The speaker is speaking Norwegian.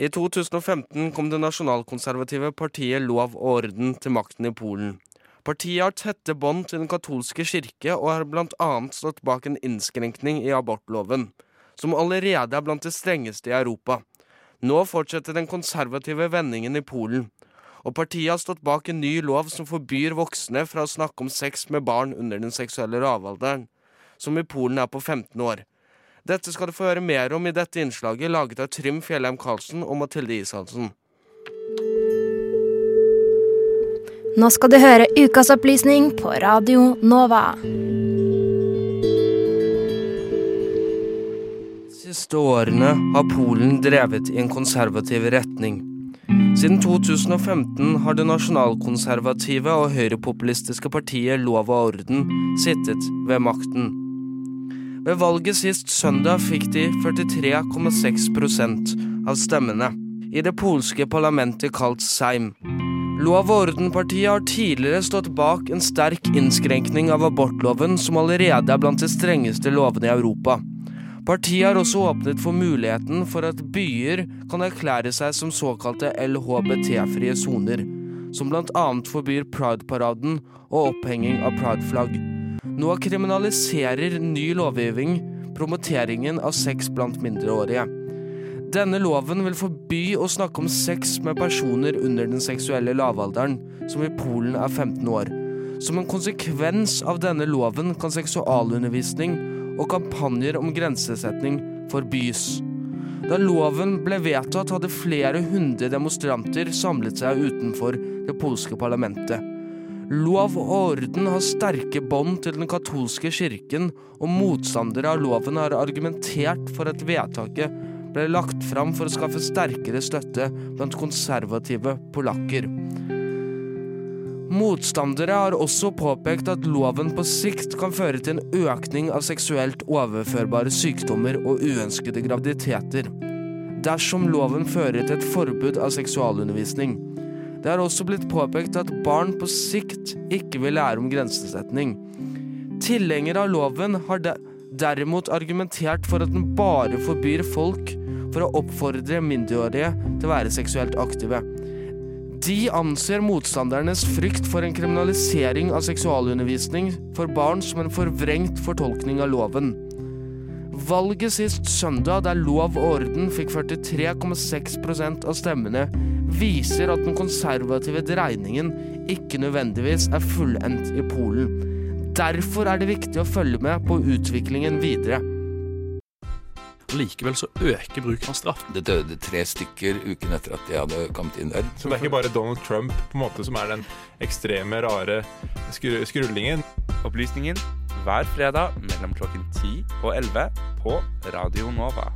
I 2015 kom det nasjonalkonservative partiet Lov og orden til makten i Polen. Partiet har tette bånd til den katolske kirke og har bl.a. stått bak en innskrenkning i abortloven, som allerede er blant de strengeste i Europa. Nå fortsetter den konservative vendingen i Polen, og partiet har stått bak en ny lov som forbyr voksne fra å snakke om sex med barn under den seksuelle lavalderen, som i Polen er på 15 år. Dette skal du få høre mer om i dette innslaget, laget av Trym Fjellheim Karlsen og Mathilde Ishalsen. Nå skal du høre ukas opplysning på Radio Nova. De siste årene har Polen drevet i en konservativ retning. Siden 2015 har det nasjonalkonservative og høyrepopulistiske partiet Lov og orden sittet ved makten. Ved valget sist søndag fikk de 43,6% av stemmene i det polske parlamentet kalt Seim. Lov- og ordenpartiet har tidligere stått bak en sterk innskrenkning av abortloven, som allerede er blant de strengeste lovene i Europa. Partiet har også åpnet for muligheten for at byer kan erklære seg som såkalte LHBT-frie soner, som annet forbyr Pride-paraden og opphenging av Pride-flagg. Nå kriminaliserer ny lovgivning promoteringen av sex blant mindreårige. Denne loven vil forby å snakke om sex med personer under den seksuelle lavalderen, som i Polen er 15 år. Som en konsekvens av denne loven kan seksualundervisning og kampanjer om grensesetning forbys. Da loven ble vedtatt, hadde flere hundre demonstranter samlet seg utenfor det polske parlamentet. Lov og orden har sterke bånd til den katolske kirken, og motstandere av loven har argumentert for at vedtaket ble lagt fram for å skaffe sterkere støtte blant konservative polakker. Motstandere har også påpekt at loven på sikt kan føre til en økning av seksuelt overførbare sykdommer og uønskede graviditeter, dersom loven fører til et forbud av seksualundervisning. Det har også blitt påpekt at barn på sikt ikke vil lære om grensesetning. Tilhengere av loven har de derimot argumentert for at den bare forbyr folk for å oppfordre mindreårige til å være seksuelt aktive. De anser motstandernes frykt for en kriminalisering av seksualundervisning for barn som en forvrengt fortolkning av loven. Valget sist søndag, der Lov og orden fikk 43,6% av stemmene, viser at den konservative dreiningen ikke nødvendigvis er fullendt i Polen. Derfor er det viktig å følge med på utviklingen videre. Likevel så øker bruken av straff. Det døde tre stykker uken etter at de hadde kommet inn der. Så det er ikke bare Donald Trump på en måte som er den ekstreme, rare skru skrullingen. Opplysningen hver fredag mellom klokken 10 og 11 på Radio Nova.